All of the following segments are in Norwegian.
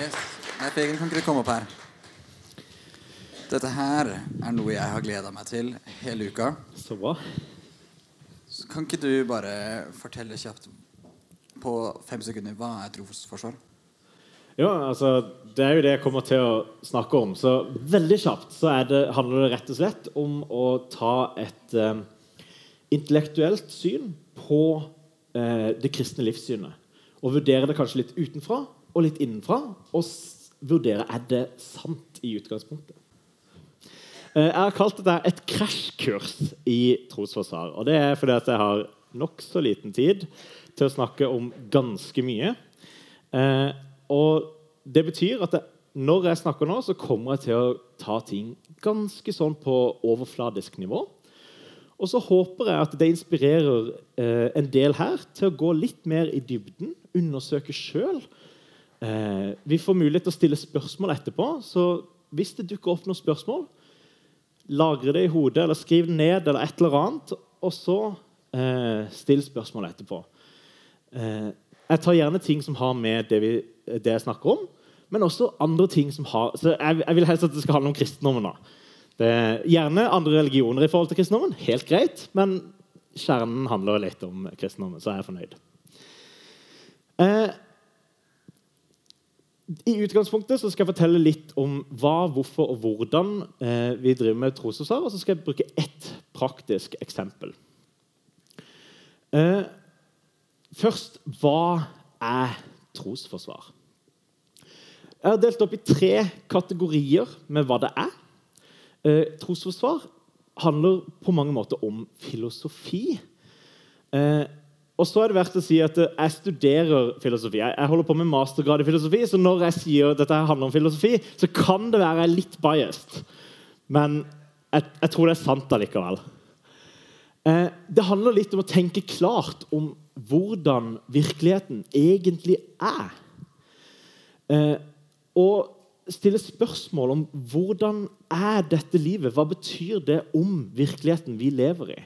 Yes. Nei, Fegen, kan ikke du komme opp her? Dette her er noe jeg har gleda meg til hele uka. Så bra. Så kan ikke du bare fortelle kjapt på fem sekunder hva er trosforsvar? Ja, altså, Det er jo det jeg kommer til å snakke om. Så veldig kjapt så det, handler det rett og slett om å ta et eh, intellektuelt syn på eh, det kristne livssynet. Og vurdere det kanskje litt utenfra og litt innenfra. Og vurdere er det sant i utgangspunktet. Eh, jeg har kalt dette et krasjkurs i trosforsvar. Og det er fordi at jeg har nokså liten tid til å snakke om ganske mye. Eh, og det betyr at jeg, når jeg snakker nå, så kommer jeg til å ta ting ganske sånn på overfladisk nivå. Og så håper jeg at det inspirerer eh, en del her til å gå litt mer i dybden, undersøke sjøl. Eh, vi får mulighet til å stille spørsmål etterpå, så hvis det dukker opp noen spørsmål, lagre det i hodet eller skriv det ned, eller et eller annet, og så eh, still spørsmål etterpå. Eh, jeg tar gjerne ting som har med det, vi, det jeg snakker om, men også andre ting som har så jeg, jeg vil helst at det skal handle om kristendommen. da. Det er gjerne andre religioner i forhold til kristendommen. Helt greit. Men kjernen handler litt om kristendommen, så er jeg fornøyd. Eh, I utgangspunktet så skal jeg fortelle litt om hva, hvorfor og hvordan eh, vi driver med trosforsvar. Og så skal jeg bruke ett praktisk eksempel. Eh, først hva er trosforsvar? Jeg har delt opp i tre kategorier med hva det er. Eh, trosforsvar handler på mange måter om filosofi. Eh, og så er det verdt å si at Jeg studerer filosofi. Jeg holder på med mastergrad i filosofi, så når jeg sier at dette handler om filosofi, så kan det være litt biased. Men jeg, jeg tror det er sant allikevel. Eh, det handler litt om å tenke klart om hvordan virkeligheten egentlig er. Eh, og stille spørsmål om hvordan er dette livet? Hva betyr det om virkeligheten vi lever i?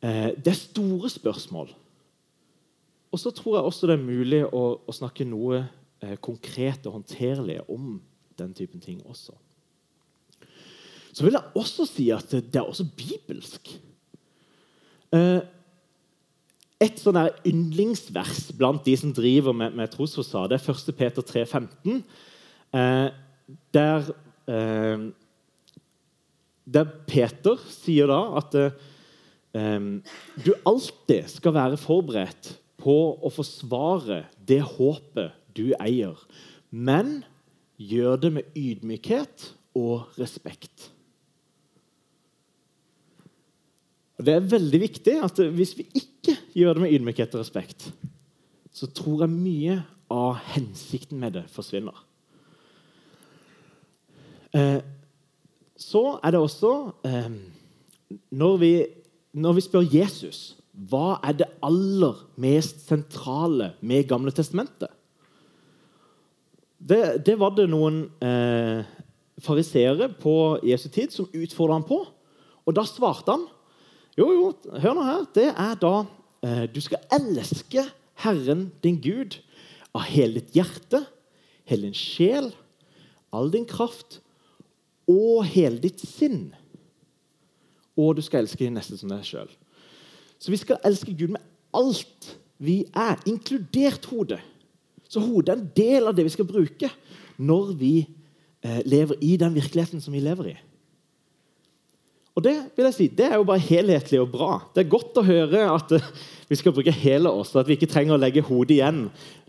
Eh, det er store spørsmål. Og så tror jeg også det er mulig å, å snakke noe eh, konkret og håndterlig om den typen ting også. Så vil jeg også si at det, er også bibelsk. Eh, et sånn yndlingsvers blant de som driver med, med trosfasade, er 1. Peter 3, 15, eh, der, eh, der Peter sier da at eh, du alltid skal være forberedt på å forsvare det håpet du eier, men gjør det med ydmykhet og respekt. Det er veldig viktig at hvis vi ikke gjør det med ydmykhet og respekt, så tror jeg mye av hensikten med det forsvinner. Eh, så er det også eh, når, vi, når vi spør Jesus hva er det aller mest sentrale med Gamle testamentet, det, det var det noen eh, fariseere på Jesu tid som utfordra ham på. Og da svarte han jo, jo, hør nå her. Det er da eh, du skal elske Herren din Gud av hele ditt hjerte, hele din sjel, all din kraft og hele ditt sinn. Og du skal elske din neste som deg sjøl. Så vi skal elske Gud med alt vi er, inkludert hodet. Så hodet er en del av det vi skal bruke når vi eh, lever i den virkeligheten som vi lever i. Og Det vil jeg si, det er jo bare helhetlig og bra. Det er godt å høre at uh, vi skal bruke hele oss, at vi ikke trenger å legge hodet igjen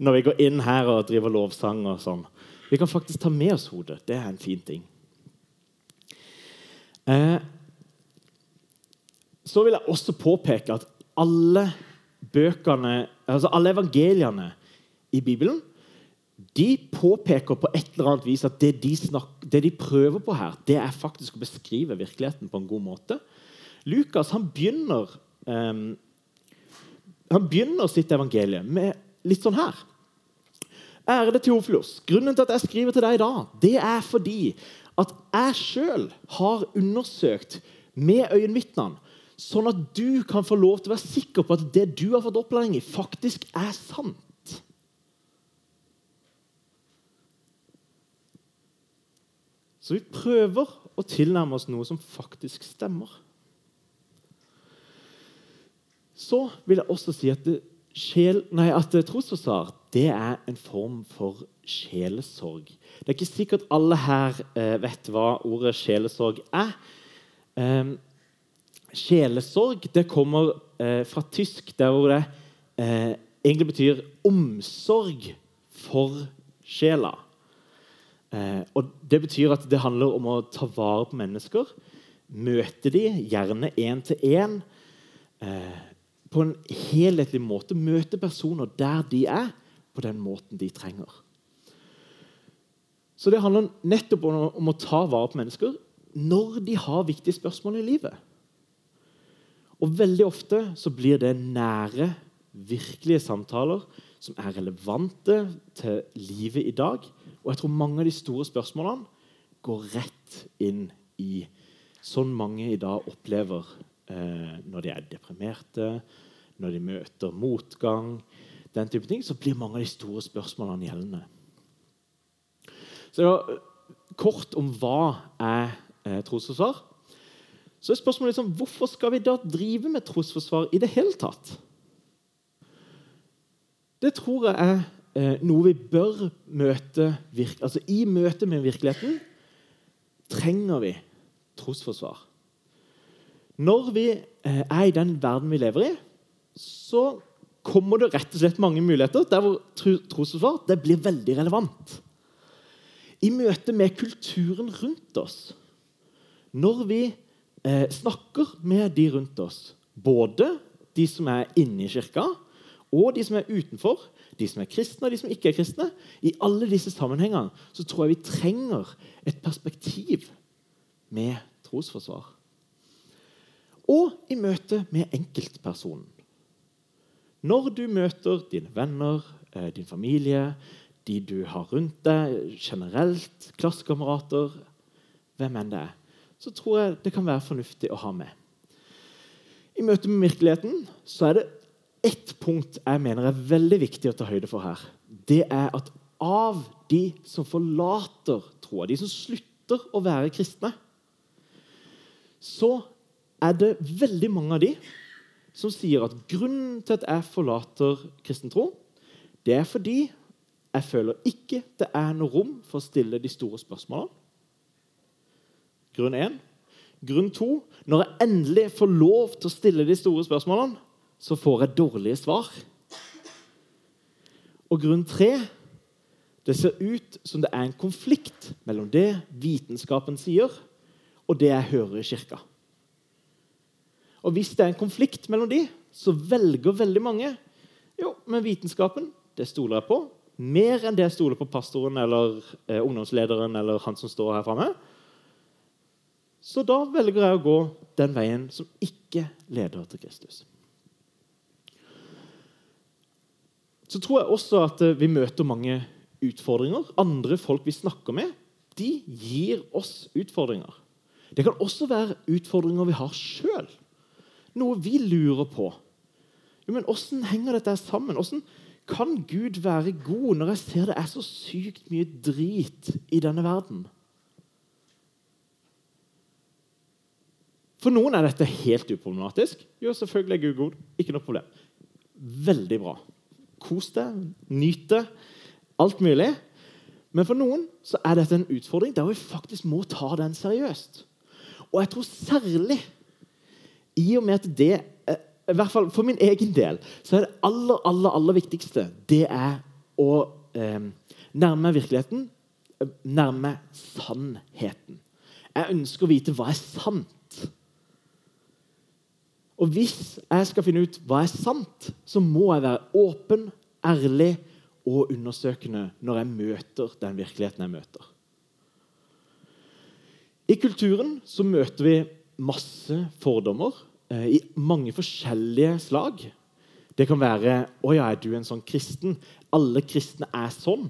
når vi går inn her og driver lovsang. og sånn. Vi kan faktisk ta med oss hodet. Det er en fin ting. Eh, så vil jeg også påpeke at alle bøkene, altså alle evangeliene i Bibelen de påpeker på et eller annet vis at det de, snakker, det de, prøver på her, det er faktisk å beskrive virkeligheten på en god måte. Lukas han begynner, um, han begynner sitt evangelium med litt sånn her. Ærede Teofilos, grunnen til at jeg skriver til deg i dag, det er fordi at jeg sjøl har undersøkt med øyenvitnene, Sånn at du kan få lov til å være sikker på at det du har fått opplæring i, faktisk er sant. Så vi prøver å tilnærme oss noe som faktisk stemmer. Så vil jeg også si at, sjel, nei, at trosforsvar er en form for sjelesorg. Det er ikke sikkert alle her eh, vet hva ordet sjelesorg er. Ehm, Sjelesorg det kommer eh, fra tysk, der hvor det eh, egentlig betyr omsorg for sjela. Eh, og Det betyr at det handler om å ta vare på mennesker. Møte de, gjerne én til én, eh, på en helhetlig måte. Møte personer der de er, på den måten de trenger. Så det handler nettopp om, om å ta vare på mennesker når de har viktige spørsmål i livet. Og veldig ofte så blir det nære, virkelige samtaler som er relevante til livet i dag. Og jeg tror mange av de store spørsmålene går rett inn i sånn mange i dag opplever eh, når de er deprimerte, når de møter motgang, den type ting, så blir mange av de store spørsmålene gjeldende. Så kort om hva er eh, trosforsvar. Så er spørsmålet liksom, hvorfor skal vi da drive med trosforsvar i det hele tatt? Det tror jeg er eh, noe vi bør møte altså I møte med virkeligheten trenger vi trosforsvar. Når vi eh, er i den verden vi lever i, så kommer det rett og slett mange muligheter der hvor trosforsvar det blir veldig relevant. I møte med kulturen rundt oss, når vi eh, snakker med de rundt oss, både de som er inne i kirka, og de som er utenfor, de som er kristne og de som ikke er kristne, i alle disse sammenhengene så tror jeg vi trenger et perspektiv med trosforsvar. Og i møte med enkeltpersonen. Når du møter dine venner, eh, din familie, de du har rundt deg, generelt, klassekamerater, hvem enn det er, så tror jeg det kan være fornuftig å ha med. I møte med virkeligheten så er det ett punkt jeg mener er veldig viktig å ta høyde for her. Det er at av de som forlater troa, de som slutter å være kristne, så er det veldig mange av de som sier at grunnen til at jeg forlater kristen tro, det er fordi jeg føler ikke det er noe rom for å stille de store spørsmålene. Grunn én. Grunn to når jeg endelig får lov til å stille de store spørsmålene, så får jeg dårlige svar. Og grunn tre det ser ut som det er en konflikt mellom det vitenskapen sier, og det jeg hører i kirka. Og Hvis det er en konflikt mellom de, så velger veldig mange jo, men vitenskapen det stoler jeg på. Mer enn det jeg stoler på pastoren eller eh, ungdomslederen eller han som står her framme. Så da velger jeg å gå den veien som ikke leder til Kristus. så tror jeg også at eh, vi møter mange utfordringer. Andre folk vi snakker med, de gir oss utfordringer. Det kan også være utfordringer vi har sjøl. Noe vi lurer på. Jo, men Åssen henger dette sammen? Hvordan kan Gud være god når jeg ser det er så sykt mye drit i denne verden? For noen er dette helt uproblematisk. Jo, selvfølgelig er Gud god. Ikke noe problem. Veldig bra. Kos deg, nyt det. Alt mulig. Men for noen så er dette en utfordring der vi faktisk må ta den seriøst. Og jeg tror særlig i og med at det i hvert fall For min egen del så er det aller aller, aller viktigste det er å eh, nærme virkeligheten, eh, nærme sannheten. Jeg ønsker å vite hva er sant. Og hvis jeg skal finne ut hva er sant, så må jeg være åpen, ærlig og undersøkende når jeg møter den virkeligheten jeg møter. I kulturen så møter vi masse fordommer eh, i mange forskjellige slag. Det kan være 'Å ja, er du en sånn kristen?' Alle kristne er sånn.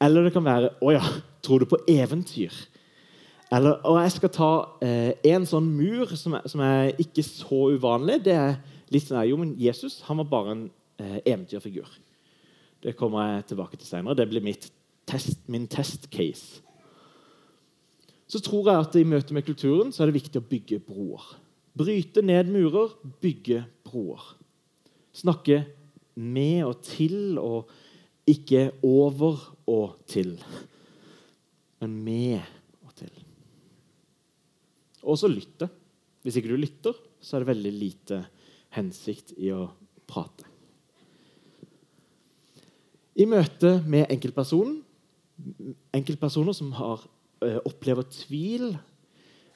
Eller det kan være 'Å ja, tror du på eventyr?' Eller, og jeg skal ta eh, en sånn mur som er, som er, ikke så uvanlig. Det er litt sånn Jo, men Jesus han var bare en eh, eventyrfigur. Det kommer jeg tilbake til senere. Det blir test, min testcase. så tror jeg at i møte med kulturen så er det viktig å bygge broer. Bryte ned murer, bygge broer. Snakke med og til, og ikke over og til, men med. Og så lytte. Hvis ikke du lytter, så er det veldig lite hensikt i å prate. I møte med enkeltpersonen, enkeltpersoner som har, eh, opplever tvil,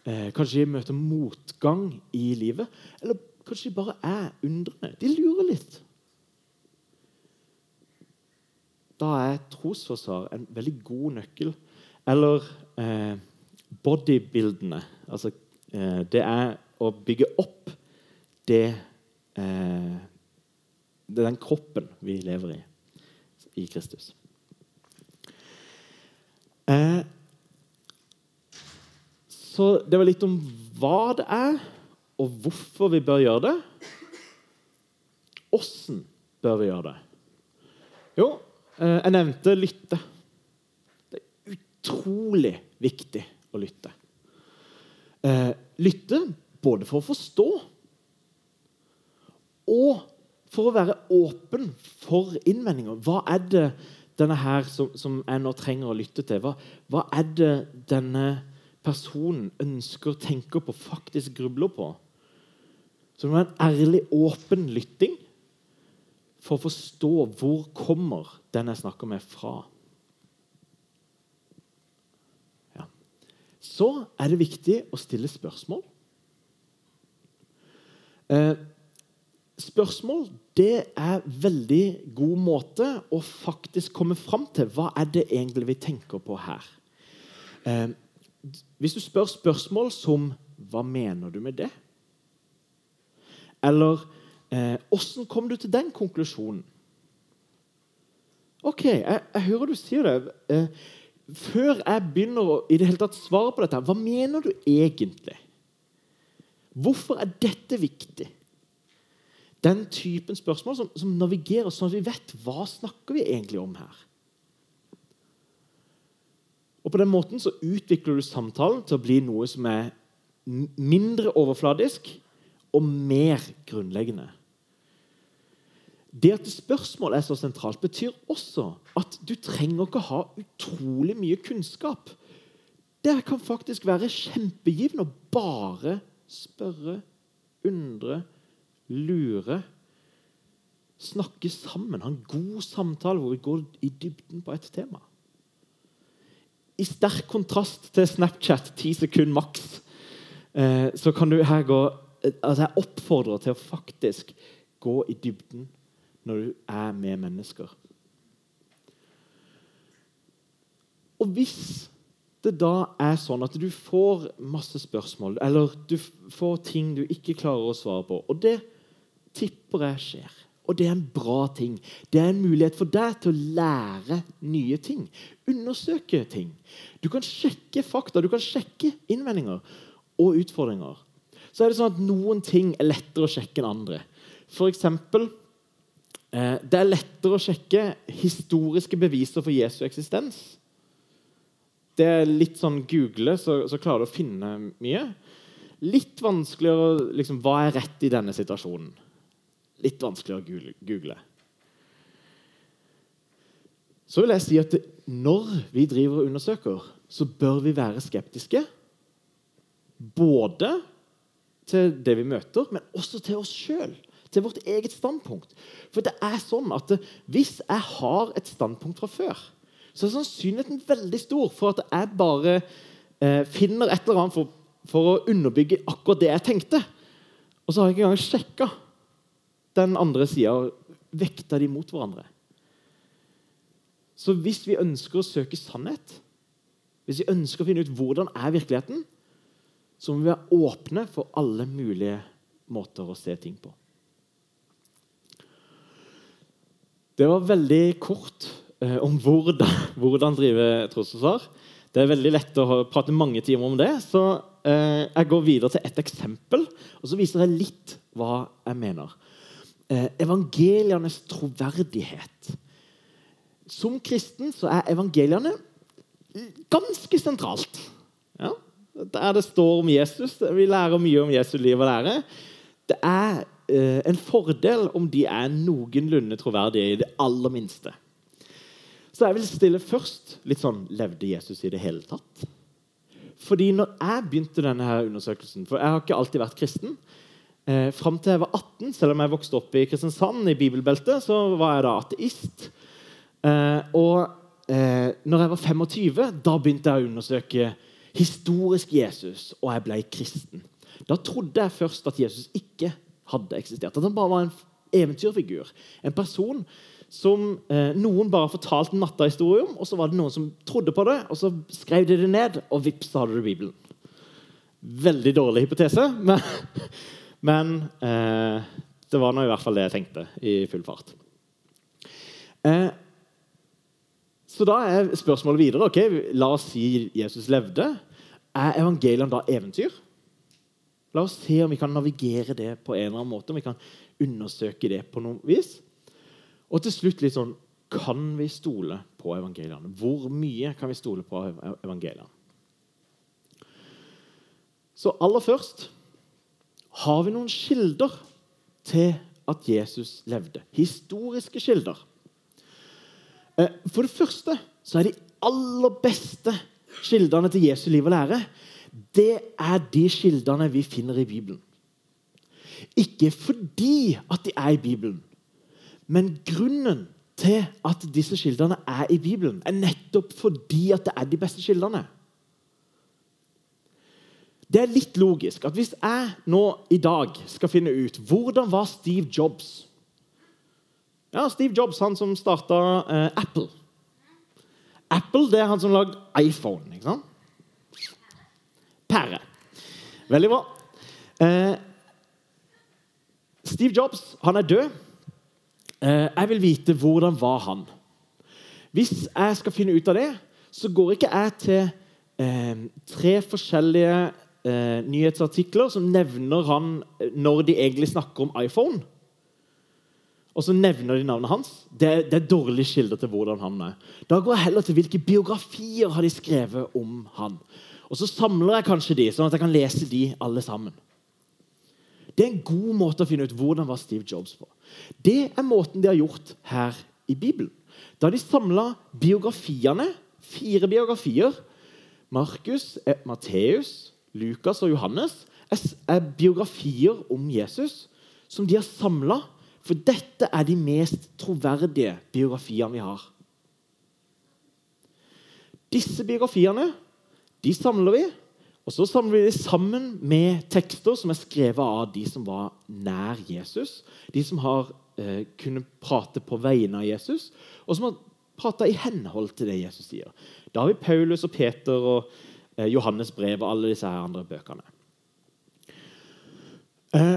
eh, kanskje de møter motgang i livet, eller kanskje de bare er undrende. De lurer litt. Da er trosforsvar en veldig god nøkkel. Eller eh, bodybuildene. Altså, eh, det er å bygge opp det eh, Det er den kroppen vi lever i i Kristus. Eh, så det var litt om hva det er, og hvorfor vi bør gjøre det. Åssen bør vi gjøre det? Jo, eh, jeg nevnte lytte. Det er utrolig viktig å lytte. Eh, lytte både for å forstå og for å være åpen for innvendinger. Hva er det denne her som, som jeg nå trenger å lytte til? Hva, hva, er det denne personen ønsker, tenker på, faktisk grubler på? Så det må være en ærlig, åpen lytting for å forstå hvor kommer den jeg snakker med, fra. Så er det viktig å stille spørsmål. Eh, spørsmål det er veldig god måte å faktisk komme fram til hva er det egentlig vi tenker på her. Eh, hvis du spør spørsmål som 'Hva mener du med det?' Eller eh, kom du til den konklusjonen?' Ok, jeg, jeg hører du sier det. Eh, før jeg begynner å i det hele tatt svare på dette, hva mener du egentlig? Hvorfor er dette viktig? Den typen spørsmål som, som navigerer sånn at vi vet hva snakker vi egentlig om her. Og På den måten så utvikler du samtalen til å bli noe som er mindre overfladisk og mer grunnleggende. Det at spørsmål er så sentralt, betyr også at du trenger ikke ha utrolig mye kunnskap. Det kan faktisk være kjempegivende å bare spørre, undre, lure. Snakke sammen, ha en god samtale hvor vi går i dybden på et tema. I sterk kontrast til Snapchat, ti sekunder maks, eh, så kan du her gå altså Jeg oppfordrer til å faktisk gå i dybden når du er med mennesker. Og hvis det da er sånn at du får masse spørsmål, eller du får ting du ikke klarer å svare på Og det tipper jeg skjer. Og det er en bra ting. Det er en mulighet for deg til å lære nye ting. Undersøke ting. Du kan sjekke fakta, du kan sjekke innvendinger og utfordringer. Så er det sånn at Noen ting er lettere å sjekke enn andre. For eksempel, det er lettere å sjekke historiske beviser for Jesu eksistens. Det er litt sånn Google, så, så klarer du å finne mye. Litt vanskeligere liksom, hva er rett i denne situasjonen litt vanskeligere å google. Så vil jeg si at når vi driver og undersøker, så bør vi være skeptiske. Både til det vi møter, men også til oss sjøl. Til vårt eget standpunkt. For det er sånn at hvis jeg har et standpunkt fra før, så er sannsynligheten veldig stor for at jeg bare eh, finner et eller annet for, for, å underbygge akkurat det jeg tenkte. Og så har jeg ikke engang sjekka den andre sida vekta de mot hverandre. Så hvis vi ønsker å søke sannhet, hvis vi ønsker å finne ut hvordan er virkeligheten, så må vi være åpne for alle mulige måter å se ting på. Det var veldig kort eh, om hvordan, hvordan drive trosforsvar. Det er veldig lett å prate mange timer om det, så eh, jeg går videre til et eksempel. Og så viser jeg litt hva jeg mener eh, evangelienes troverdighet. Som kristen så er evangeliene ganske sentralt. Ja? der det står om Jesus. Vi lærer mye om Jesu liv og lære. Det er eh, en fordel om de er noenlunde troverdige i det aller minste. Så jeg vil stille først litt sånn Levde Jesus i det hele tatt? Fordi når jeg begynte denne her undersøkelsen For jeg har ikke alltid vært kristen. Eh, Fram til jeg var 18, selv om jeg vokste opp i Kristiansand, i bibelbeltet, så var jeg da ateist. Eh, og eh, når jeg var 25, da begynte jeg å undersøke historisk Jesus, og jeg ble kristen. Da trodde jeg først at Jesus ikke hadde eksistert. At han bare var en eventyrfigur. En person som eh, noen bare fortalte en nattahistorie om, og så var det noen som trodde på det, og så skrev de det ned, og vips, så hadde du Bibelen. Veldig dårlig hypotese, men, men eh, det var nå i hvert fall det jeg tenkte i full fart. Eh, så da er spørsmålet videre. ok, La oss si Jesus levde. Er evangeliene da eventyr? La oss se om vi kan navigere det på en eller annen måte. om vi kan undersøke det på noe vis. Og til slutt litt sånn Kan vi stole på evangeliene? Hvor mye kan vi stole på evangeliene? Så aller først har vi noen kilder til at Jesus levde. Historiske kilder. Eh, for det første så er de aller beste kildene til Jesu liv og lære det er de kildene vi finner i Bibelen. Ikke fordi at de er i Bibelen, men grunnen til at disse kildene er i Bibelen, er nettopp fordi at det er de beste kildene. Det er litt logisk at hvis jeg nå i dag skal finne ut hvordan var Steve Jobs Ja, Steve Jobs, han som starta eh, Apple. Apple det er han som lagde iPhone. ikke sant? Pære. Veldig bra. Eh, Steve Jobs han er død. Eh, jeg vil vite hvordan var han Hvis jeg skal finne ut av det, så går ikke jeg til eh, tre forskjellige eh, nyhetsartikler som nevner han eh, når de egentlig snakker om iPhone. Og så nevner de navnet hans. Det, det er dårlige kilder til hvordan han er. Da går jeg heller til hvilke biografier har de skrevet om han. Og så samler jeg kanskje de, sånn at jeg kan lese de alle sammen. Det er en god måte å finne ut hvordan var Steve Jobs på. Det er måten de har gjort her i Bibelen. Da de samla biografiene, fire biografier Markus, eh, Matteus, Lukas og Johannes er biografier om Jesus som de har samla. For dette er de mest troverdige biografiene vi har. Disse biografiene de samler vi, og så samler vi de sammen med tekster som er skrevet av de som var nær Jesus. De som har eh, kunnet prate på vegne av Jesus, og som har prata i henhold til det Jesus sier. Da har vi Paulus og Peter og eh, Johannes brev og alle disse her andre bøkene. Eh,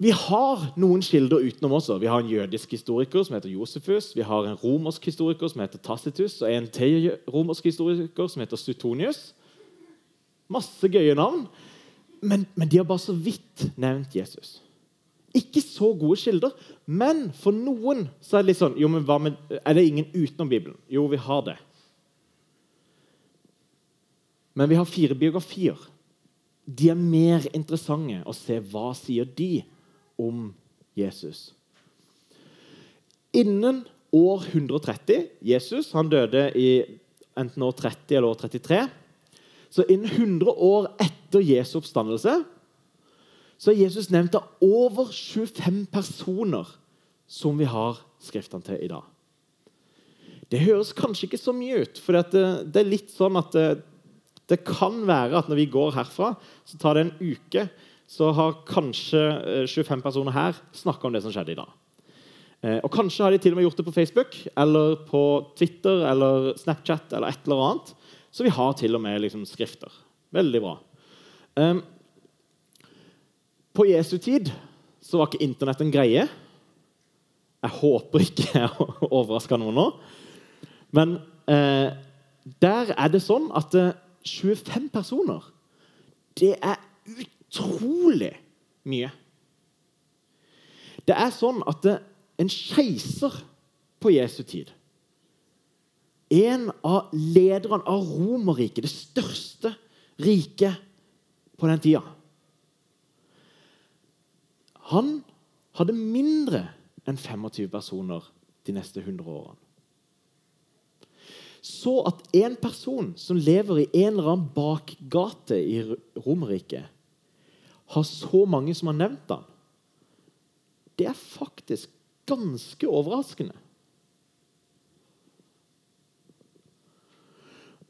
vi har noen kilder utenom også. Vi har en jødisk historiker som heter Josefus. Vi har en romersk historiker som heter Tacitus, og en til romersk historiker som heter Suetonius. Masse gøye navn, men, men, de har bare så vidt nevnt Jesus. Ikke så gode kilder, men for noen så er det litt sånn jo, men med, Er det ingen utenom Bibelen? Jo, vi har det. Men vi har fire biografier. De er mer interessante å se hva sier de om Jesus. Innen år 130 Jesus han døde i enten år 30 eller år 33. Så innen 100 år etter Jesu oppstandelse så er Jesus nevnt av over 25 personer som vi har skriftene til i dag. Det høres kanskje ikke så mye ut, for det, er litt sånn at det, det kan være at når vi går herfra, så tar det en uke så har kanskje 25 eh, personer her snakka om det som skjedde i dag. Eh, og Kanskje har de til og med gjort det på Facebook eller på Twitter eller Snapchat. eller et eller annet. Så vi har til og med liksom, skrifter. Veldig bra. Um, på Jesu tid så var ikke Internett en greie. Jeg håper ikke jeg overraska noen nå. Men eh, der er det sånn at eh, 25 personer Det er ut utrolig mye. Det er sånn at en keiser på Jesu tid En av lederne av Romerriket, det største riket på den tida. Han hadde mindre enn 25 personer de neste 100 årene. Så at en person som lever i en eller annen bakgate i Romerriket, har så mange som har nevnt han, det er faktisk ganske overraskende.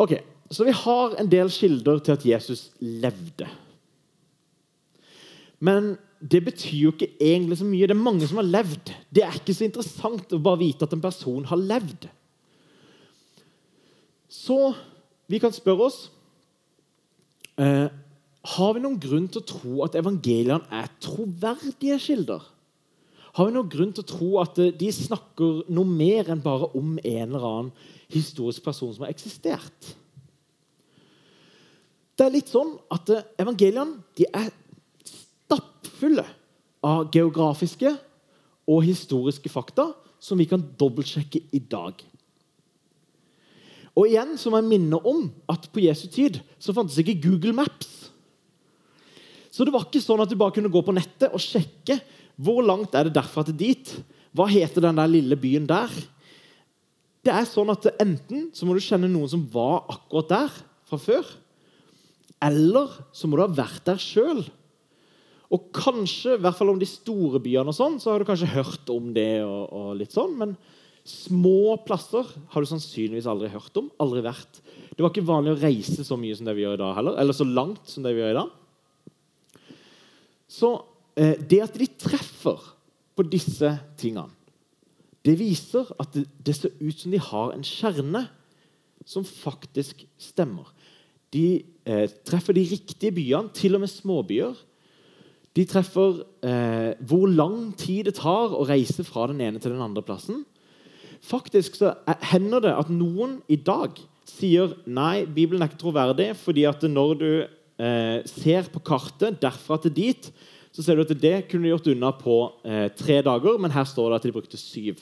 Ok, Så vi har en del kilder til at Jesus levde. Men det betyr jo ikke egentlig så mye. Det er mange som har levd. Det er ikke så interessant å bare vite at en person har levd. Så vi kan spørre oss eh, Har vi noen grunn til å tro at evangeliene er troverdige kilder? Har vi noen grunn til å tro at eh, de snakker noe mer enn bare om en eller annen historisk person som har eksistert? Det er litt sånn at eh, Evangeliene er stappfulle av geografiske og historiske fakta som vi kan dobbeltsjekke i dag. Og igjen så må jeg minne om at på Jesu tid så fantes ikke Google Maps. Så det var ikke sånn at du bare kunne gå på nettet og sjekke hvor langt er det derfra til dit. Hva heter den der lille byen der? Det er sånn at Enten så må du kjenne noen som var akkurat der fra før, eller så må du ha vært der sjøl. Og kanskje, i hvert fall om de store byene, og sånn, så har du kanskje hørt om det. og, og litt sånn, Men små plasser har du sannsynligvis aldri hørt om. aldri vært. Det var ikke vanlig å reise så mye som det vi gjør i dag heller. Eller så langt som det vi gjør i dag. Så eh, det at de treffer på disse tingene, det viser at det, det ser ut som de har en kjerne som faktisk stemmer. De eh, treffer de riktige byene, til og med småbyer. De treffer eh, hvor lang tid det tar å reise fra den ene til den andre plassen. Faktisk så hender det at noen i dag sier nei, Bibelen er ikke troverdig, fordi at når du eh, ser på kartet derfra til dit, så ser du at det kunne de gjort unna på eh, tre dager, men her står det at de brukte syv.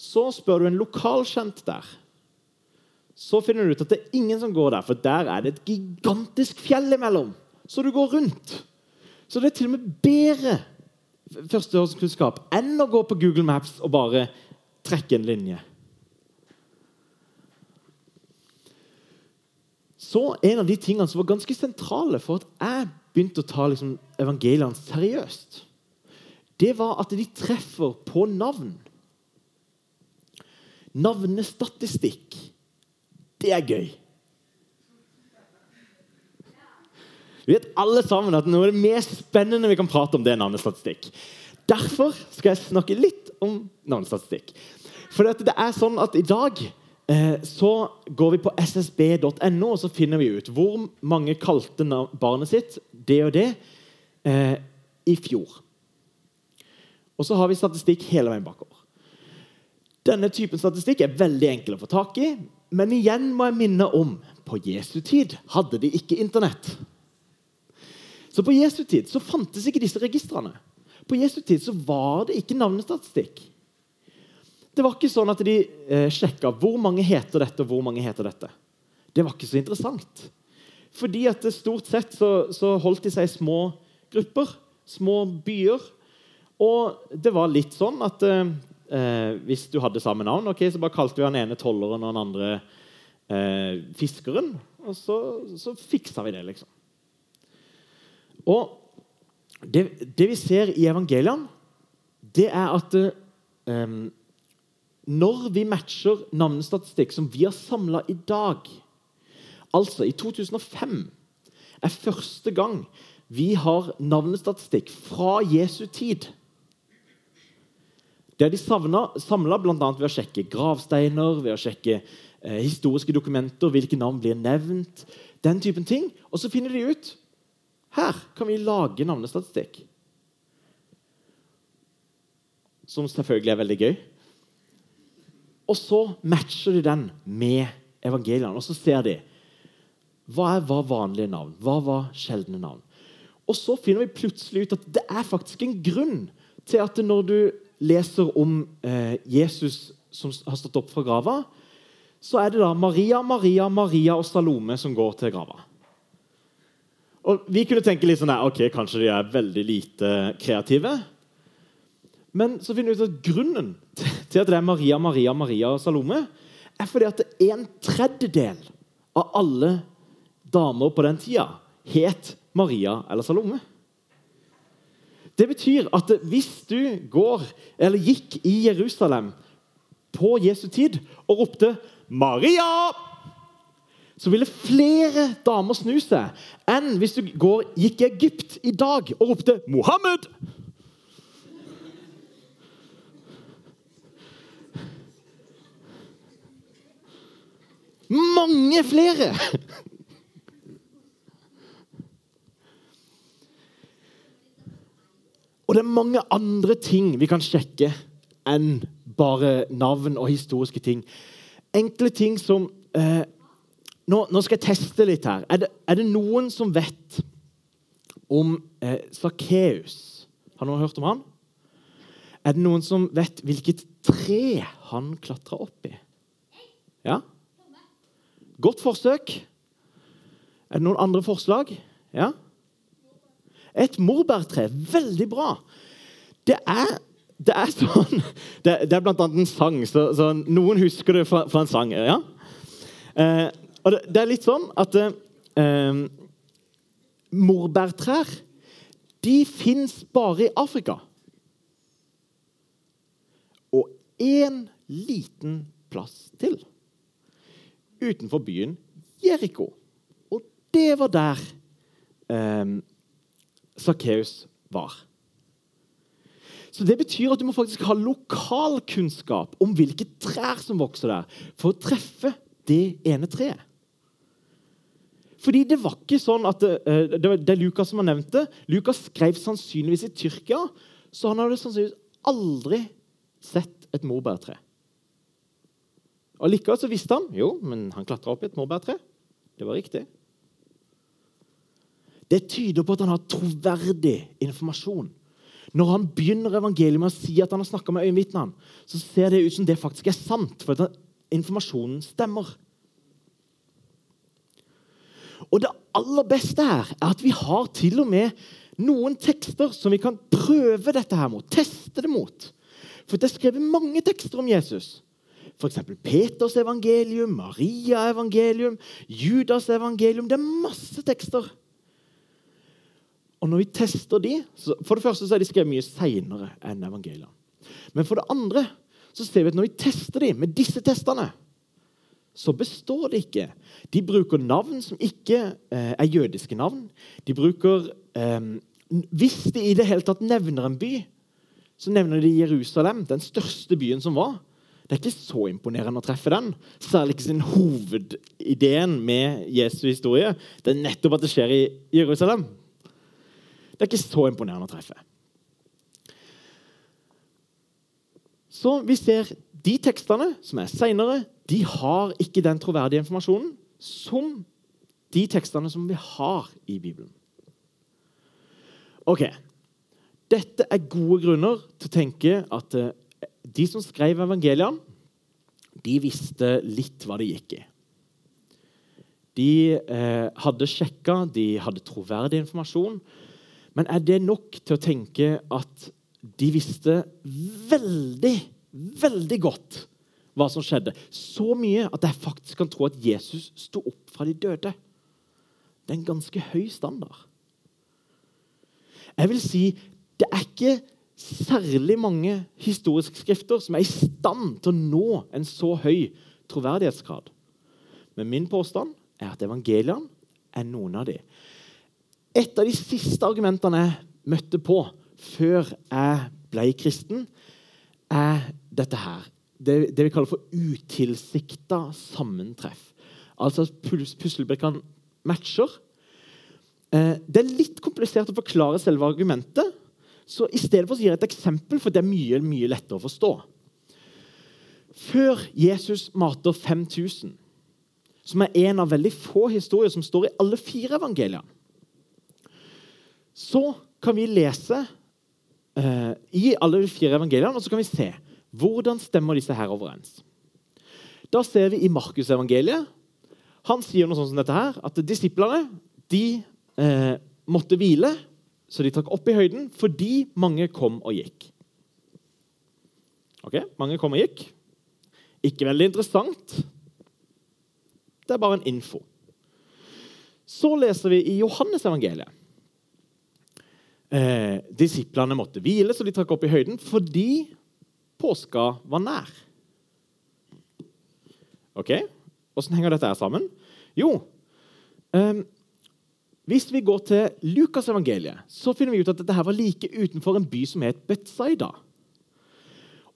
Så spør du en lokalkjent der så finner du ut at det er ingen som går der, for der er det et gigantisk fjell imellom. Så du går rundt. Så det er til og med bedre førstehåndskunnskap enn å gå på Google Maps og bare trekke en linje. Så En av de tingene som var ganske sentrale for at jeg begynte å ta liksom, evangeliene seriøst, det var at de treffer på navn. Navnestatistikk det er gøy. Vi vet alle sammen at noe av det mest spennende vi kan prate om, det er navnestatistikk. Derfor skal jeg snakke litt om navnestatistikk. For det er sånn at i dag så går vi på ssb.no og så finner vi ut hvor mange kalte barnet sitt det og det eh, i fjor. Og så har vi statistikk hele veien bakover. Denne typen statistikk er veldig enkel å få tak i. Men igjen må jeg minne om på Jesu tid hadde de ikke Internett. Så på Jesu tid så fantes ikke disse registrene. På Jesu tid så var det ikke navnestatistikk. Det var ikke sånn at de eh, sjekka hvor mange heter dette og hvor mange heter dette. Det var ikke så interessant. Fordi at stort sett så, så holdt de seg i små grupper, små byer. Og det var litt sånn at eh, eh, hvis du hadde samme navn. okay, Så bare kalte vi han ene tolleren og den andre eh, fiskeren. Og så, så fiksa vi det, liksom. Og det, det vi ser i evangeliene, det er at eh, når vi matcher navnestatistikk som vi har samla i dag Altså, i 2005 er første gang vi har navnestatistikk fra Jesu tid. Det de samla bl.a. ved å sjekke gravsteiner, ved å sjekke eh, historiske dokumenter, hvilke navn blir nevnt, den typen ting. Og så finner de ut her kan vi lage navnestatistikk. Som selvfølgelig er veldig gøy. Og så matcher de den med evangeliene. Og så ser de hva er var vanlige navn, hva var sjeldne navn. Og så finner vi plutselig ut at det er faktisk en grunn til at når du leser om eh, Jesus som har stått opp fra grava, så er det da Maria, Maria, Maria og Salome som går til grava. Og Vi kunne tenke litt sånn der, ok, kanskje de er veldig lite kreative. Men så finner vi ut at grunnen til at det er Maria, Maria, Maria og Salome, er fordi at en tredjedel av alle damer på den tida het Maria eller Salome. Det betyr at hvis du går, eller gikk i Jerusalem på Jesu tid og ropte 'Maria', så ville flere damer snu seg enn hvis du går, gikk i Egypt i dag og ropte 'Mohammed'. Mange flere! Og det er mange andre ting vi kan sjekke enn bare navn og historiske ting. Enkle ting som eh, nå, nå, skal jeg teste litt her. Er det, er det noen som vet om eh, Sakkeus? Har noen hørt om han? Er det noen som vet hvilket tre han klatra opp i? Ja? Godt forsøk. Er det noen andre forslag? Ja? Et morbærtre. Veldig bra. Det er, det er sånn Det, det er blant annet en sang, så, så noen husker det fra, fra en sang. ja? Eh, og det, det, er litt sånn at eh, morbærtrær de fins bare i Afrika. Og én liten plass til. Utenfor byen Jeriko. Og det var der eh, Sakkeus var. Så Det betyr at du må faktisk ha lokalkunnskap om hvilke trær som vokser der, for å treffe det ene treet. Fordi det var ikke sånn at det, eh, det, det er Lukas som har nevnt det. Lukas skrev sannsynligvis i Tyrkia, så han hadde sannsynligvis aldri sett et morbærtre. Og Likevel så visste han jo, men han klatra opp i et morbærtre. Det var riktig. Det tyder på at han har troverdig informasjon. Når han begynner evangeliet med å si at han har snakka med øyenvitnene, så ser det ut som det faktisk er sant, for at informasjonen stemmer. Og det aller beste her er at vi har til og med noen tekster som vi kan prøve dette her mot. Teste det mot. For det er skrevet mange tekster om Jesus. F.eks. Peters evangelium, Maria evangelium, Judas evangelium. Det er masse tekster. Og når vi tester de, For det første så er de skrevet mye seinere enn evangeliene. Men for det andre så ser vi at når vi tester de med disse testene, så består det ikke. De bruker navn som ikke eh, er jødiske navn. De bruker eh, Hvis de i det hele tatt nevner en by, så nevner de Jerusalem, den største byen som var. Det er ikke så imponerende å treffe den. Særlig ikke sin hovedideen med Jesu historie. Det er nettopp at det skjer i Jerusalem. Det er ikke så imponerende å treffe. Så vi ser de tekstene som er seinere, de har ikke den troverdige informasjonen som de tekstene som vi har i Bibelen. Ok. Dette er gode grunner til å tenke at eh, de som skrev evangeliene, de visste litt hva det gikk i. De eh, hadde sjekka, de hadde troverdig informasjon, men er det nok til å tenke at de visste veldig, veldig godt hva som skjedde? Så mye at jeg faktisk kan tro at Jesus sto opp fra de døde. Det er en ganske høy standard. Jeg vil si det er ikke særlig mange historiske skrifter som er i stand til å nå en så høy troverdighetsgrad. Men min påstand er at evangeliene er noen av de. Et av de siste argumentene jeg møtte på før jeg ble kristen, er dette her. Det, det vi kaller for utilsikta sammentreff. Altså at puslebrikkene matcher. Eh, det er litt komplisert å forklare selve argumentet, så i stedet for å gi et eksempel, for det er mye, mye lettere å forstå. Før Jesus mater 5000, som er en av veldig få historier som står i alle fire evangeliene, så kan vi lese uh, i alle fire evangeliene og så kan vi se hvordan stemmer disse her overens. Da ser vi i Markusevangeliet Han sier noe sånt som dette her, at disiplene de eh, måtte hvile, så de trakk opp i høyden fordi mange kom og gikk. Ok, Mange kom og gikk. Ikke veldig interessant. Det er bare en info. Så leser vi i Johannes-evangeliet. Eh, disiplene måtte hvile, så de trakk opp i høyden fordi påska var nær. Ok, Åssen henger dette her sammen? Jo eh, Hvis vi går til Lukasevangeliet, så finner vi ut at dette her var like utenfor en by som het Betzaida.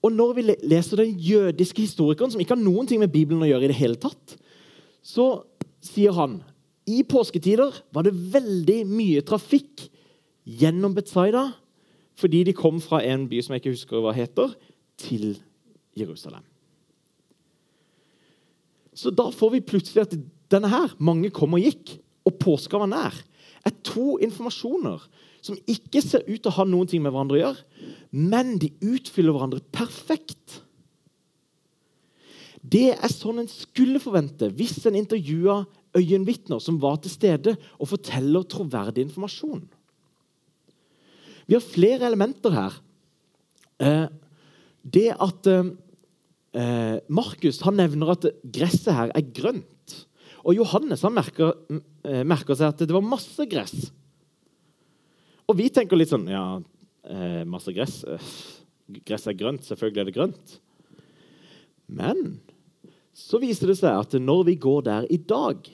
Og når vi leser den jødiske historikeren, som ikke har noen ting med Bibelen å gjøre, i det hele tatt, så sier han i påsketider var det veldig mye trafikk gjennom Betzaida fordi de kom fra en by som jeg ikke husker hva heter, til Jerusalem. Så da får vi plutselig at denne her, mange kom og gikk, og påska var nær, er to informasjoner som ikke ser ut til å ha noen ting med hverandre å gjøre, men de utfyller hverandre perfekt. Det er sånn en skulle forvente hvis en intervjua øyenvitner som var til stede og forteller troverdig informasjon. Vi har flere elementer her. Eh, det at eh, Markus nevner at gresset her er grønt. Og Johannes han merker, eh, merker seg at det var masse gress. Og vi tenker litt sånn Ja, eh, masse gress. Eh, gress er grønt. Selvfølgelig er det grønt. Men så viser det seg at når vi går der i dag,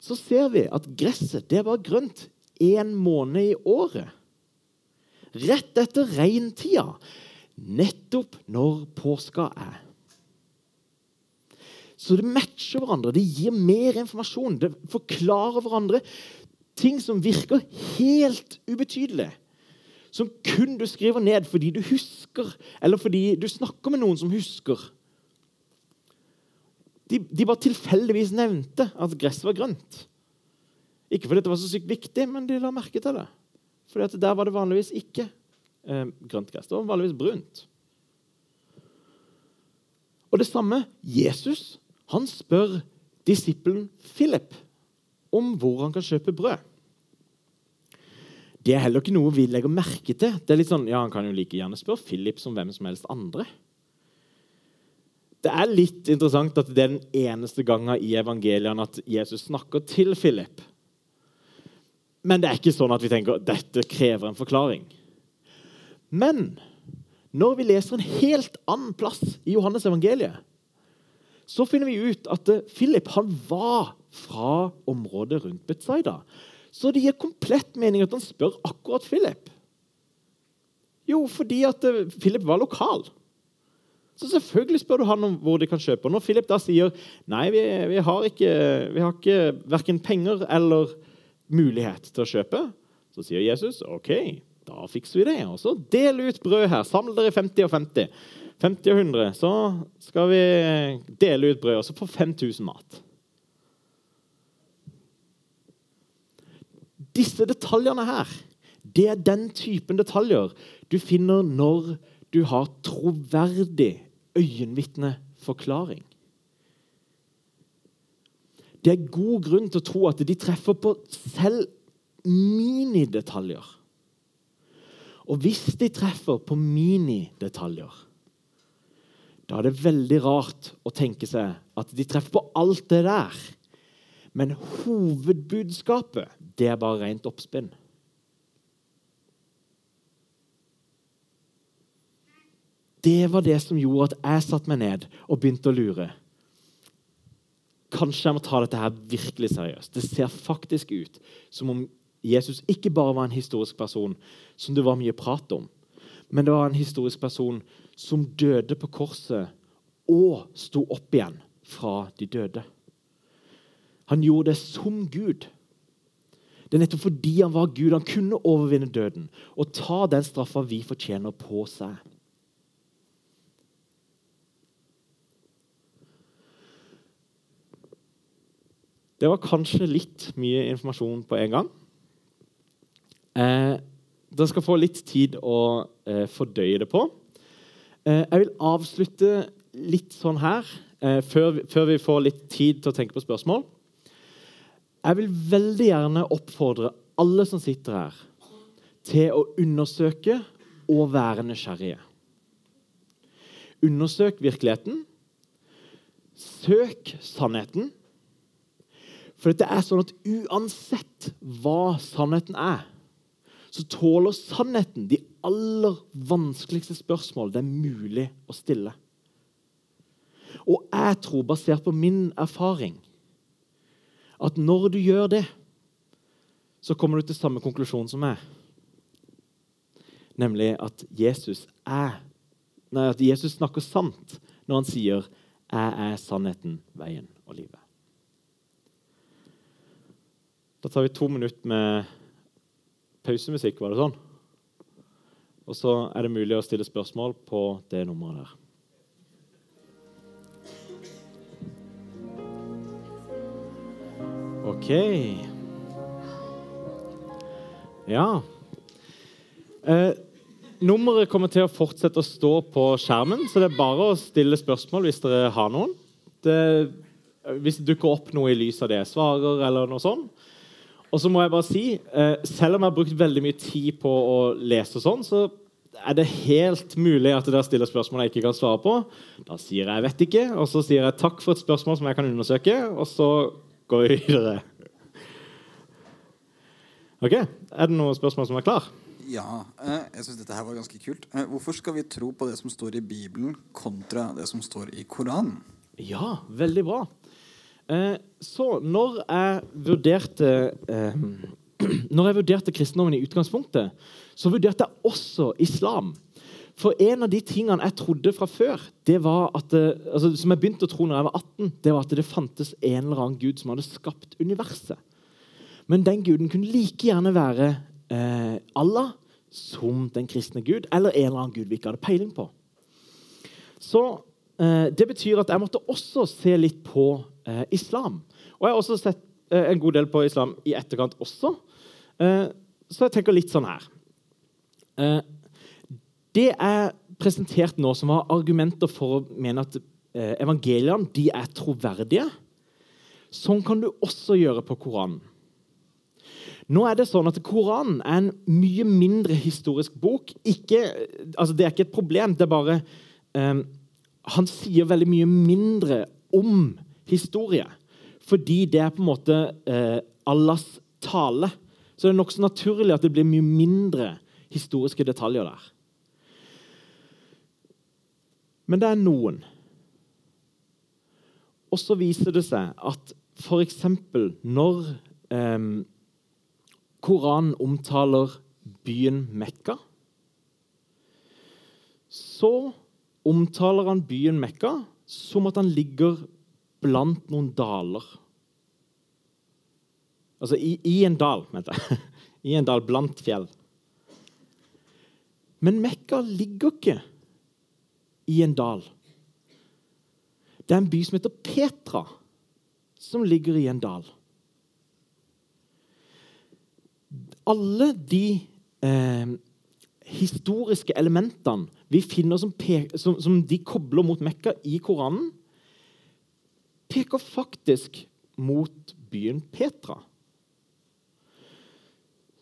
så ser vi at gresset det var grønt én måned i året. Rett etter regntida. Nettopp når påska er. Så det matcher hverandre. Det gir mer informasjon. Det forklarer hverandre ting som virker helt ubetydelige. Som kun du skriver ned fordi du husker, eller fordi du snakker med noen som husker. De, de bare tilfeldigvis nevnte at gresset var grønt. Ikke fordi det var så sykt viktig, men de la merke til det. Fordi der var det vanligvis ikke eh, grønt gress. Det var vanligvis brunt. Og det samme Jesus han spør disippelen Philip om hvor han kan kjøpe brød. Det er heller ikke noe vi legger merke til. Det er litt sånn, ja, Han kan jo like gjerne spørre Philip som hvem som helst andre. Det er litt interessant at det er den eneste gangen i evangeliene at Jesus snakker til Philip. Men det er ikke sånn at vi tenker dette krever en forklaring. Men når vi leser en helt annen plass i Johannes evangeliet, så finner vi ut at Philip han var fra området rundt Betzaida. Så det gir komplett mening at han spør akkurat Philip. Jo, fordi at eh, Philip var lokal. Så selvfølgelig spør du han om hvor de kan kjøpe. Når Philip da sier nei, vi, vi har ikke, vi har ikke verken penger eller mulighet til å kjøpe, så sier Jesus OK, da fikser vi det. Og så del ut brød her. Samle dere 50 og 50. 50 og 100. Så skal vi dele ut brød, og så får 5000 mat. Disse detaljene her, det er den typen detaljer du finner når du har troverdig øyenvitneforklaring. Det er god grunn til å tro at de treffer på selv minidetaljer. Og hvis de treffer på minidetaljer, da er det veldig rart å tenke seg at de treffer på alt det der. Men hovedbudskapet, det er bare rent oppspinn. Det var det som gjorde at jeg satte meg ned og begynte å lure. Kanskje jeg må ta dette her virkelig seriøst. Det ser faktisk ut som om Jesus ikke bare var en historisk person som det var mye prat om, men det var en historisk person som døde på korset og sto opp igjen fra de døde. Han gjorde det som Gud. Det er nettopp fordi han var Gud, han kunne overvinne døden og ta den straffa vi fortjener, på seg. Det var kanskje litt mye informasjon på en gang. Eh, dere skal få litt tid å eh, fordøye det på. Eh, jeg vil avslutte litt sånn her, eh, før, vi får litt tid til å tenke på spørsmål Jeg vil veldig gjerne oppfordre alle som sitter her, til å undersøke og være nysgjerrige. Undersøk virkeligheten. Søk sannheten. For det er sånn at uansett hva sannheten er, så tåler sannheten de aller vanskeligste spørsmål det er mulig å stille. Og jeg tror, basert på min erfaring, at når du gjør det, så kommer du til samme konklusjon som meg. Nemlig at Jesus er nei, at Jesus snakker sant når han sier 'Jeg er sannheten, veien og livet'. Da tar vi to minutter med pausemusikk, var det sånn? Og så er det mulig å stille spørsmål på det nummeret der. OK. Ja. Eh, nummeret kommer til å fortsette å stå på skjermen, så det er bare å stille spørsmål hvis dere har noen. Det, hvis det dukker opp noe i lys av det jeg svarer, eller noe sånt. Og så må jeg bare si, eh, Selv om jeg har brukt veldig mye tid på å lese, og sånn, så er det helt mulig at dere stiller spørsmål jeg ikke kan svare på. Da sier jeg 'vet ikke', og så sier jeg 'takk for et spørsmål som jeg kan undersøke', og så går vi videre. Ok, Er det noen spørsmål som er klar? Ja, eh, jeg syns dette her var ganske kult. Eh, hvorfor skal vi tro på det som står i Bibelen, kontra det som står i Koranen? Ja, veldig bra. Eh, så når jeg vurderte eh, Når jeg vurderte kristendommen i utgangspunktet, så vurderte jeg også islam. For en av de tingene jeg trodde fra før, det var at det, altså, som jeg begynte å tro når jeg var 18, det var at det fantes en eller annen gud som hadde skapt universet. Men den guden kunne like gjerne være eh, Allah som den kristne gud, eller en eller annen gud vi ikke hadde peiling på. Så eh, Det betyr at jeg måtte også se litt på eh, islam. Og jeg har også sett eh, en god del på islam i etterkant også. Eh, så jeg tenker litt sånn her. Eh, det er presentert nå som har argumenter for å mene at evangeliene de er troverdige. Sånn kan du også gjøre på Koranen. Nå er Det sånn at Koranen er en mye mindre historisk bok. Ikke, altså det er ikke et problem. det er bare eh, Han sier veldig mye mindre om historie. Fordi det er på en måte eh, Allahs tale. Så det er nokså naturlig at det blir mye mindre historiske detaljer der. Men det er noen. Og så viser det seg at f.eks. når eh, Koranen omtaler byen Mekka, så omtaler han byen Mekka som at han ligger blant noen daler. Altså i, i en dal, mente jeg. I en dal blant fjell. Men Mekka ligger ikke i en dal. Det er en by som heter Petra, som ligger i en dal. alle de eh, historiske elementene vi finner som, som, som, de kobler mot Mekka i Koranen, peker faktisk mot byen Petra.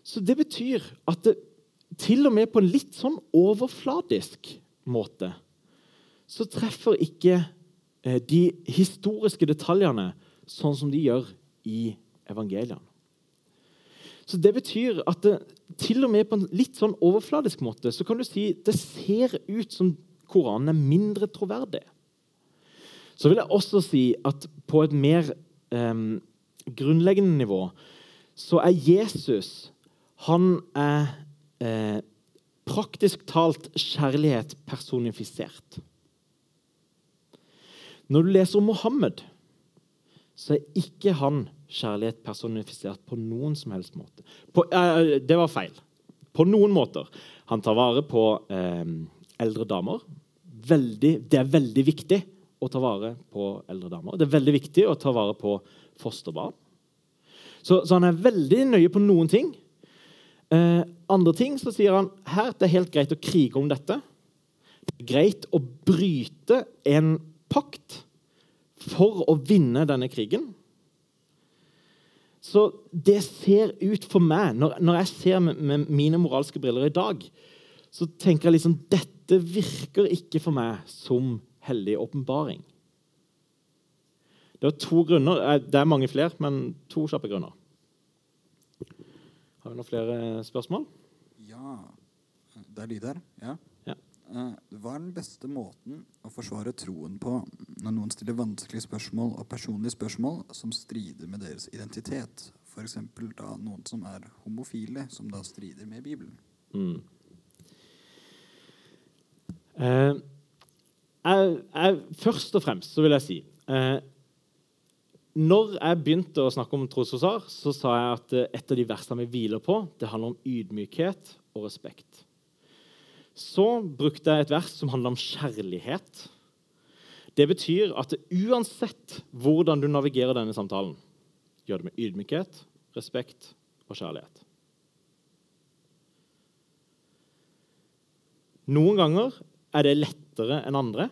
Så det betyr at det, til og med på en litt sånn overfladisk måte så treffer ikke eh, de historiske detaljene sånn som de gjør i evangeliene. Så Det betyr at det, til og med på en litt sånn overfladisk måte så kan du si det ser ut som Koranen er mindre troverdig. Så vil jeg også si at på et mer eh, grunnleggende nivå så er Jesus Han er eh, praktisk talt kjærlighet personifisert. Når du leser om Mohammed, så er ikke han kjærlighet personifisert på noen som helst måte. På, eh, det var feil. På noen måter. Han tar vare på eh, eldre damer. Veldig, det er veldig viktig å ta vare på eldre damer. Det er veldig viktig å ta vare på fosterbarn. Så, så han er veldig nøye på noen ting. Eh, andre ting så sier han her det er helt greit å krige om dette. Det er greit å bryte en pakt for å vinne denne krigen. Så det ser ut for meg, når, når jeg ser med, med, mine moralske briller i dag, så tenker jeg liksom dette virker ikke for meg som hellig åpenbaring. Det er to grunner. Eh, det er mange flere, men to kjappe grunner. Har vi noen flere spørsmål? Ja. Det er lyd her. Ja. Ja. Eh, Hva er den beste måten å forsvare troen på når noen stiller vanskelige spørsmål og personlige spørsmål som strider med deres identitet? F.eks. da noen som er homofile, som da strider med Bibelen. Mm. Eh, jeg, jeg, først og fremst så vil jeg si eh, Når jeg begynte å snakke om trosforsvar, så sa jeg at eh, et av de versene vi hviler på, det handler om ydmykhet og respekt. Så brukte jeg et vers som handler om kjærlighet. Det betyr at uansett hvordan du navigerer denne samtalen, gjør det med ydmykhet, respekt og kjærlighet. Noen ganger er det lettere enn andre.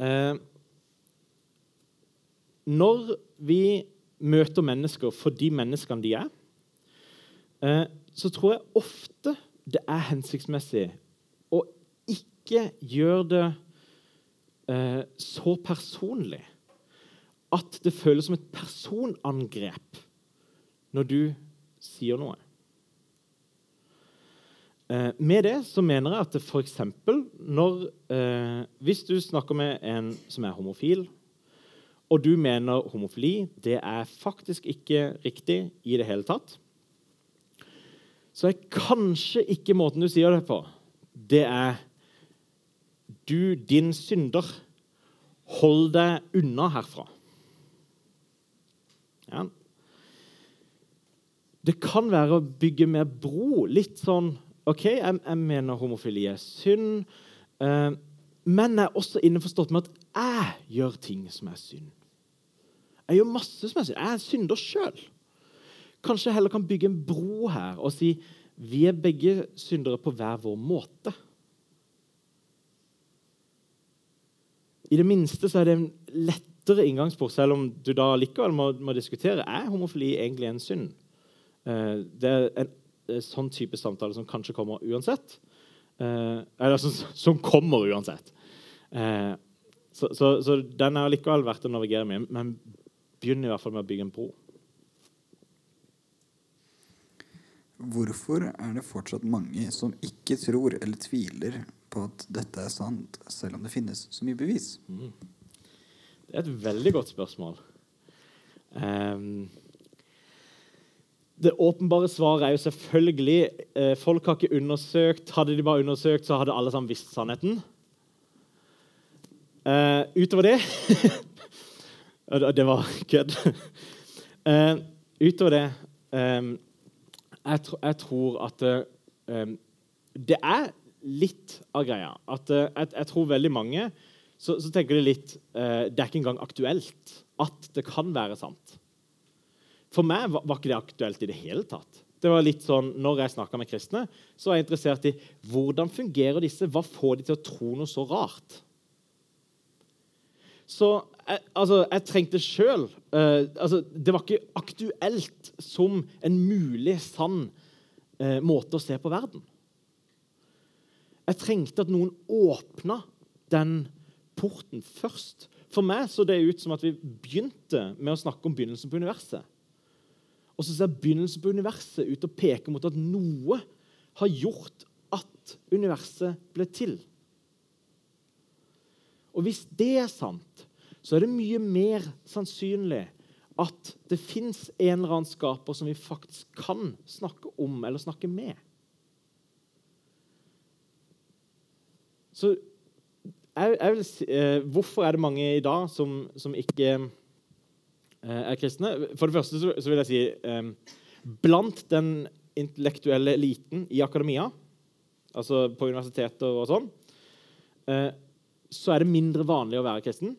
Eh, når vi møter mennesker for de menneskene de er, eh, så tror jeg ofte det er hensiktsmessig å ikke gjøre det eh, så personlig at det føles som et personangrep når du sier noe. Eh, med det så mener jeg at f.eks. når eh, Hvis du snakker med en som er homofil, og du mener homofili det er faktisk ikke riktig i det hele tatt, så er kanskje ikke måten du sier det på, det er Du, din synder, hold deg unna herfra. Ja. Det kan være å bygge mer bro. Litt sånn OK, jeg, jeg mener homofili er synd, eh, men jeg er også innforstått med at jeg gjør ting som er synd. Jeg gjør masse som er synd. Jeg er synder sjøl. Kanskje jeg heller kan bygge en bro her og si vi er begge syndere på hver vår måte. I det minste så er det en lettere inngangsport, selv om du da likevel må, må diskutere er homofili egentlig en synd. Eh, det er en, en sånn type samtale som kanskje kommer uansett. Eh, eller som, som, kommer uansett. Eh, så, så, så, den er likevel verdt å navigere med, men begynn i hvert fall med å bygge en bro. Hvorfor er det fortsatt mange som ikke tror eller tviler på at dette er sant, selv om det finnes så mye bevis? Mm. Det er et veldig godt spørsmål. Um, det åpenbare svaret er jo selvfølgelig eh, Folk har ikke undersøkt. Hadde de bare undersøkt, så hadde alle sammen visst sannheten. Uh, utover det Det var kødd. Uh, utover det um, jeg, tro, jeg, tror at uh, det er litt av greia. At uh, jeg, jeg, tror veldig mange så, så tenker de litt uh, Det er ikke engang aktuelt at det kan være sant. For meg var, var ikke det aktuelt i det hele tatt. Det var litt sånn, når jeg snakka med kristne, så var jeg interessert i hvordan fungerer disse Hva får de til å tro noe så rart? Så jeg, altså, jeg trengte sjøl uh, altså, Det var ikke aktuelt som en mulig sann måte å se på verden. Jeg trengte at noen åpna den porten først. For meg så det ut som at vi begynte med å snakke om begynnelsen på universet. Og så ser begynnelsen på universet ut til å peke mot at noe har gjort at universet ble til. Og hvis det er sant, så er det mye mer sannsynlig at det fins en eller annen skaper som vi faktisk kan snakke om eller snakke med. Så jeg, jeg vil si, eh, Hvorfor er det mange i dag som, som ikke eh, er kristne? For det første så, så vil jeg si eh, Blant den intellektuelle eliten i akademia, altså på universiteter og sånn, eh, så er det mindre vanlig å være kristen.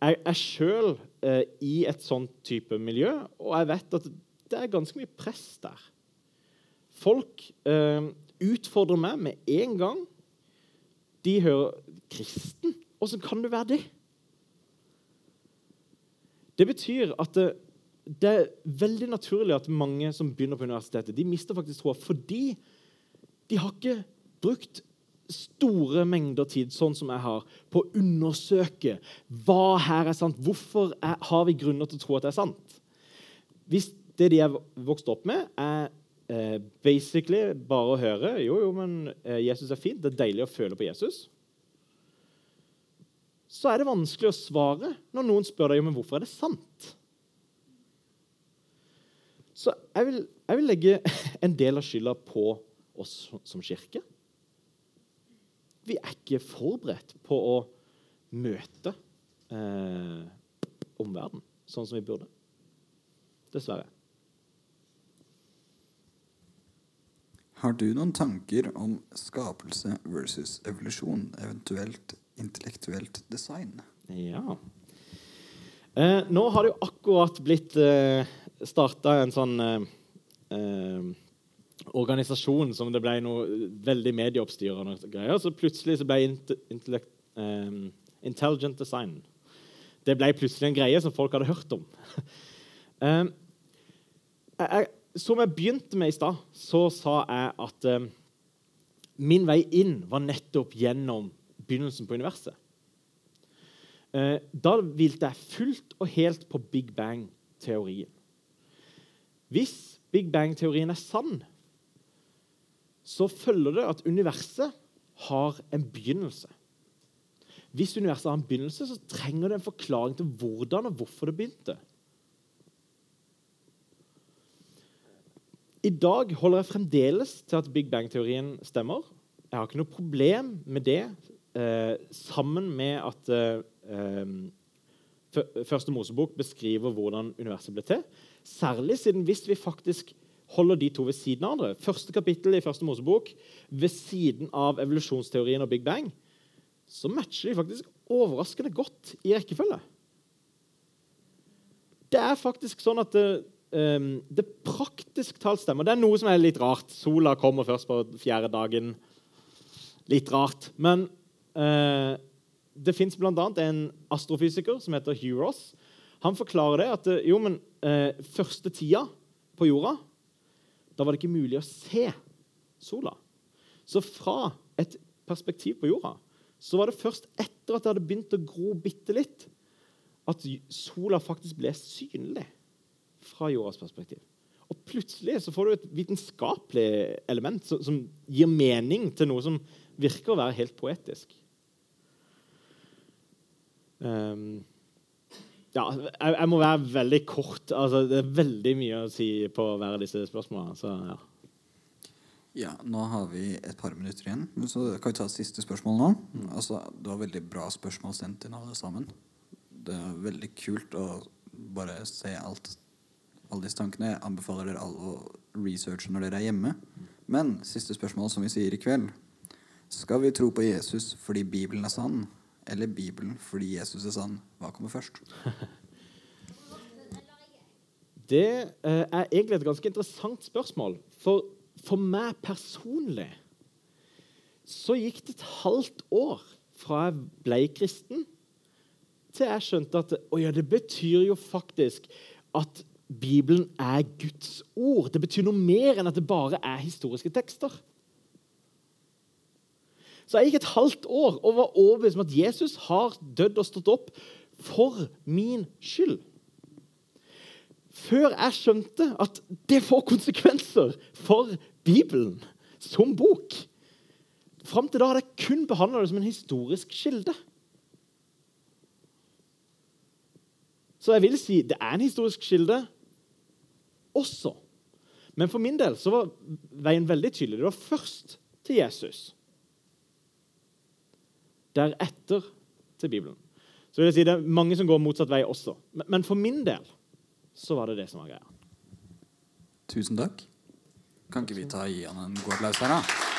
Jeg er sjøl eh, i et sånt type miljø, og jeg vet at det er ganske mye press der. Folk eh, utfordrer meg med en gang. De hører 'Kristen? Åssen kan du være det?' Det betyr at det, det, er veldig naturlig at mange som begynner på universitetet, de mister faktisk troa fordi de har ikke brukt store mengder tid, sånn som jeg har, på å undersøke hva her er sant. Hvorfor er, har vi grunner til å tro at det er sant? Hvis det de er vokst opp med, er eh, basically bare å høre Jo, jo, men eh, Jesus er fint. Det er deilig å føle på Jesus. Så er det vanskelig å svare når noen spør deg om hvorfor er det sant. Så jeg vil, jeg vil legge en del av skylda på oss som kirke. Vi er ikke forberedt på å møte eh, omverdenen sånn som vi burde. Dessverre. Har du noen tanker om skapelse versus evolusjon, eventuelt intellektuelt design? Ja. Eh, nå har det jo akkurat blitt eh, starta en sånn eh, eh, organisasjon som det ble noe veldig medieoppstyr og greier. Så plutselig så ble intellect, eh, Intelligent Design Det ble plutselig en greie som folk hadde hørt om. um, jeg, som jeg begynte med i stad, så sa jeg at eh, min vei inn var nettopp gjennom begynnelsen på universet. Eh, da hvilte jeg fullt og helt på Big Bang-teorien. Hvis Big Bang-teorien er sann, så følger det at universet har en begynnelse. Hvis universet har en begynnelse, så trenger det en forklaring til hvordan og hvorfor det begynte. I dag holder jeg fremdeles til at Big Bang-teorien stemmer. Jeg har ikke noe problem med det, eh, sammen med at eh, Første Mosebok beskriver hvordan universet ble til. Særlig siden hvis vi faktisk holder de to ved siden av hverandre. Første kapittel i Første Mosebok ved siden av evolusjonsteorien og Big Bang, så matcher de faktisk overraskende godt i rekkefølge. Det er faktisk sånn at det, um, det praktisk talt stemmer. Det er noe som er litt rart. Sola kommer først på fjerde dagen. Litt rart. Men uh, det fins bl.a. en astrofysiker som heter Hugh Ross. Han forklarer det at jo, men uh, første tida på jorda da var det ikke mulig å se sola. Så fra et perspektiv på jorda så var det først etter at det hadde begynt å gro bitte litt, at sola faktisk ble synlig fra jordas perspektiv. Og plutselig så får du et vitenskapelig element som, som gir mening til noe som virker å være helt poetisk. Um, ja, jeg, jeg, må være veldig kort. Altså, det er veldig mye å si på hver av disse spørsmålene. Så, ja. ja. nå har vi et par minutter igjen. Så kan vi ta siste spørsmål nå. Mm. Altså, det var veldig bra spørsmål sendt inn alle sammen. Det er veldig kult å bare se alt, alle disse tankene. Jeg anbefaler dere alle å researche når dere er hjemme. Men siste spørsmål, som vi sier i kveld. Skal vi tro på Jesus fordi Bibelen er sann? eller Bibelen fordi Jesus er sann? Hva kommer først? Det eh, er egentlig et ganske interessant spørsmål. For, for meg personlig så gikk det et halvt år fra jeg ble kristen, til jeg skjønte at å ja, det betyr jo faktisk at Bibelen er Guds ord. Det betyr noe mer enn at det bare er historiske tekster. Så jeg gikk et halvt år og var overbevist om at Jesus har dødd og stått opp for min skyld. Før jeg skjønte at det får konsekvenser for Bibelen som bok. Fram til da hadde jeg kun behandla det som en historisk kilde. Så jeg vil si det er en historisk kilde også. Men for min del så var veien veldig tydelig. Det var først til Jesus deretter til Bibelen. Så vil jeg si Det er mange som går motsatt vei også. Men for min del så var det det som var greia. Tusen takk. Kan ikke vi ta gi han en god applaus her, da?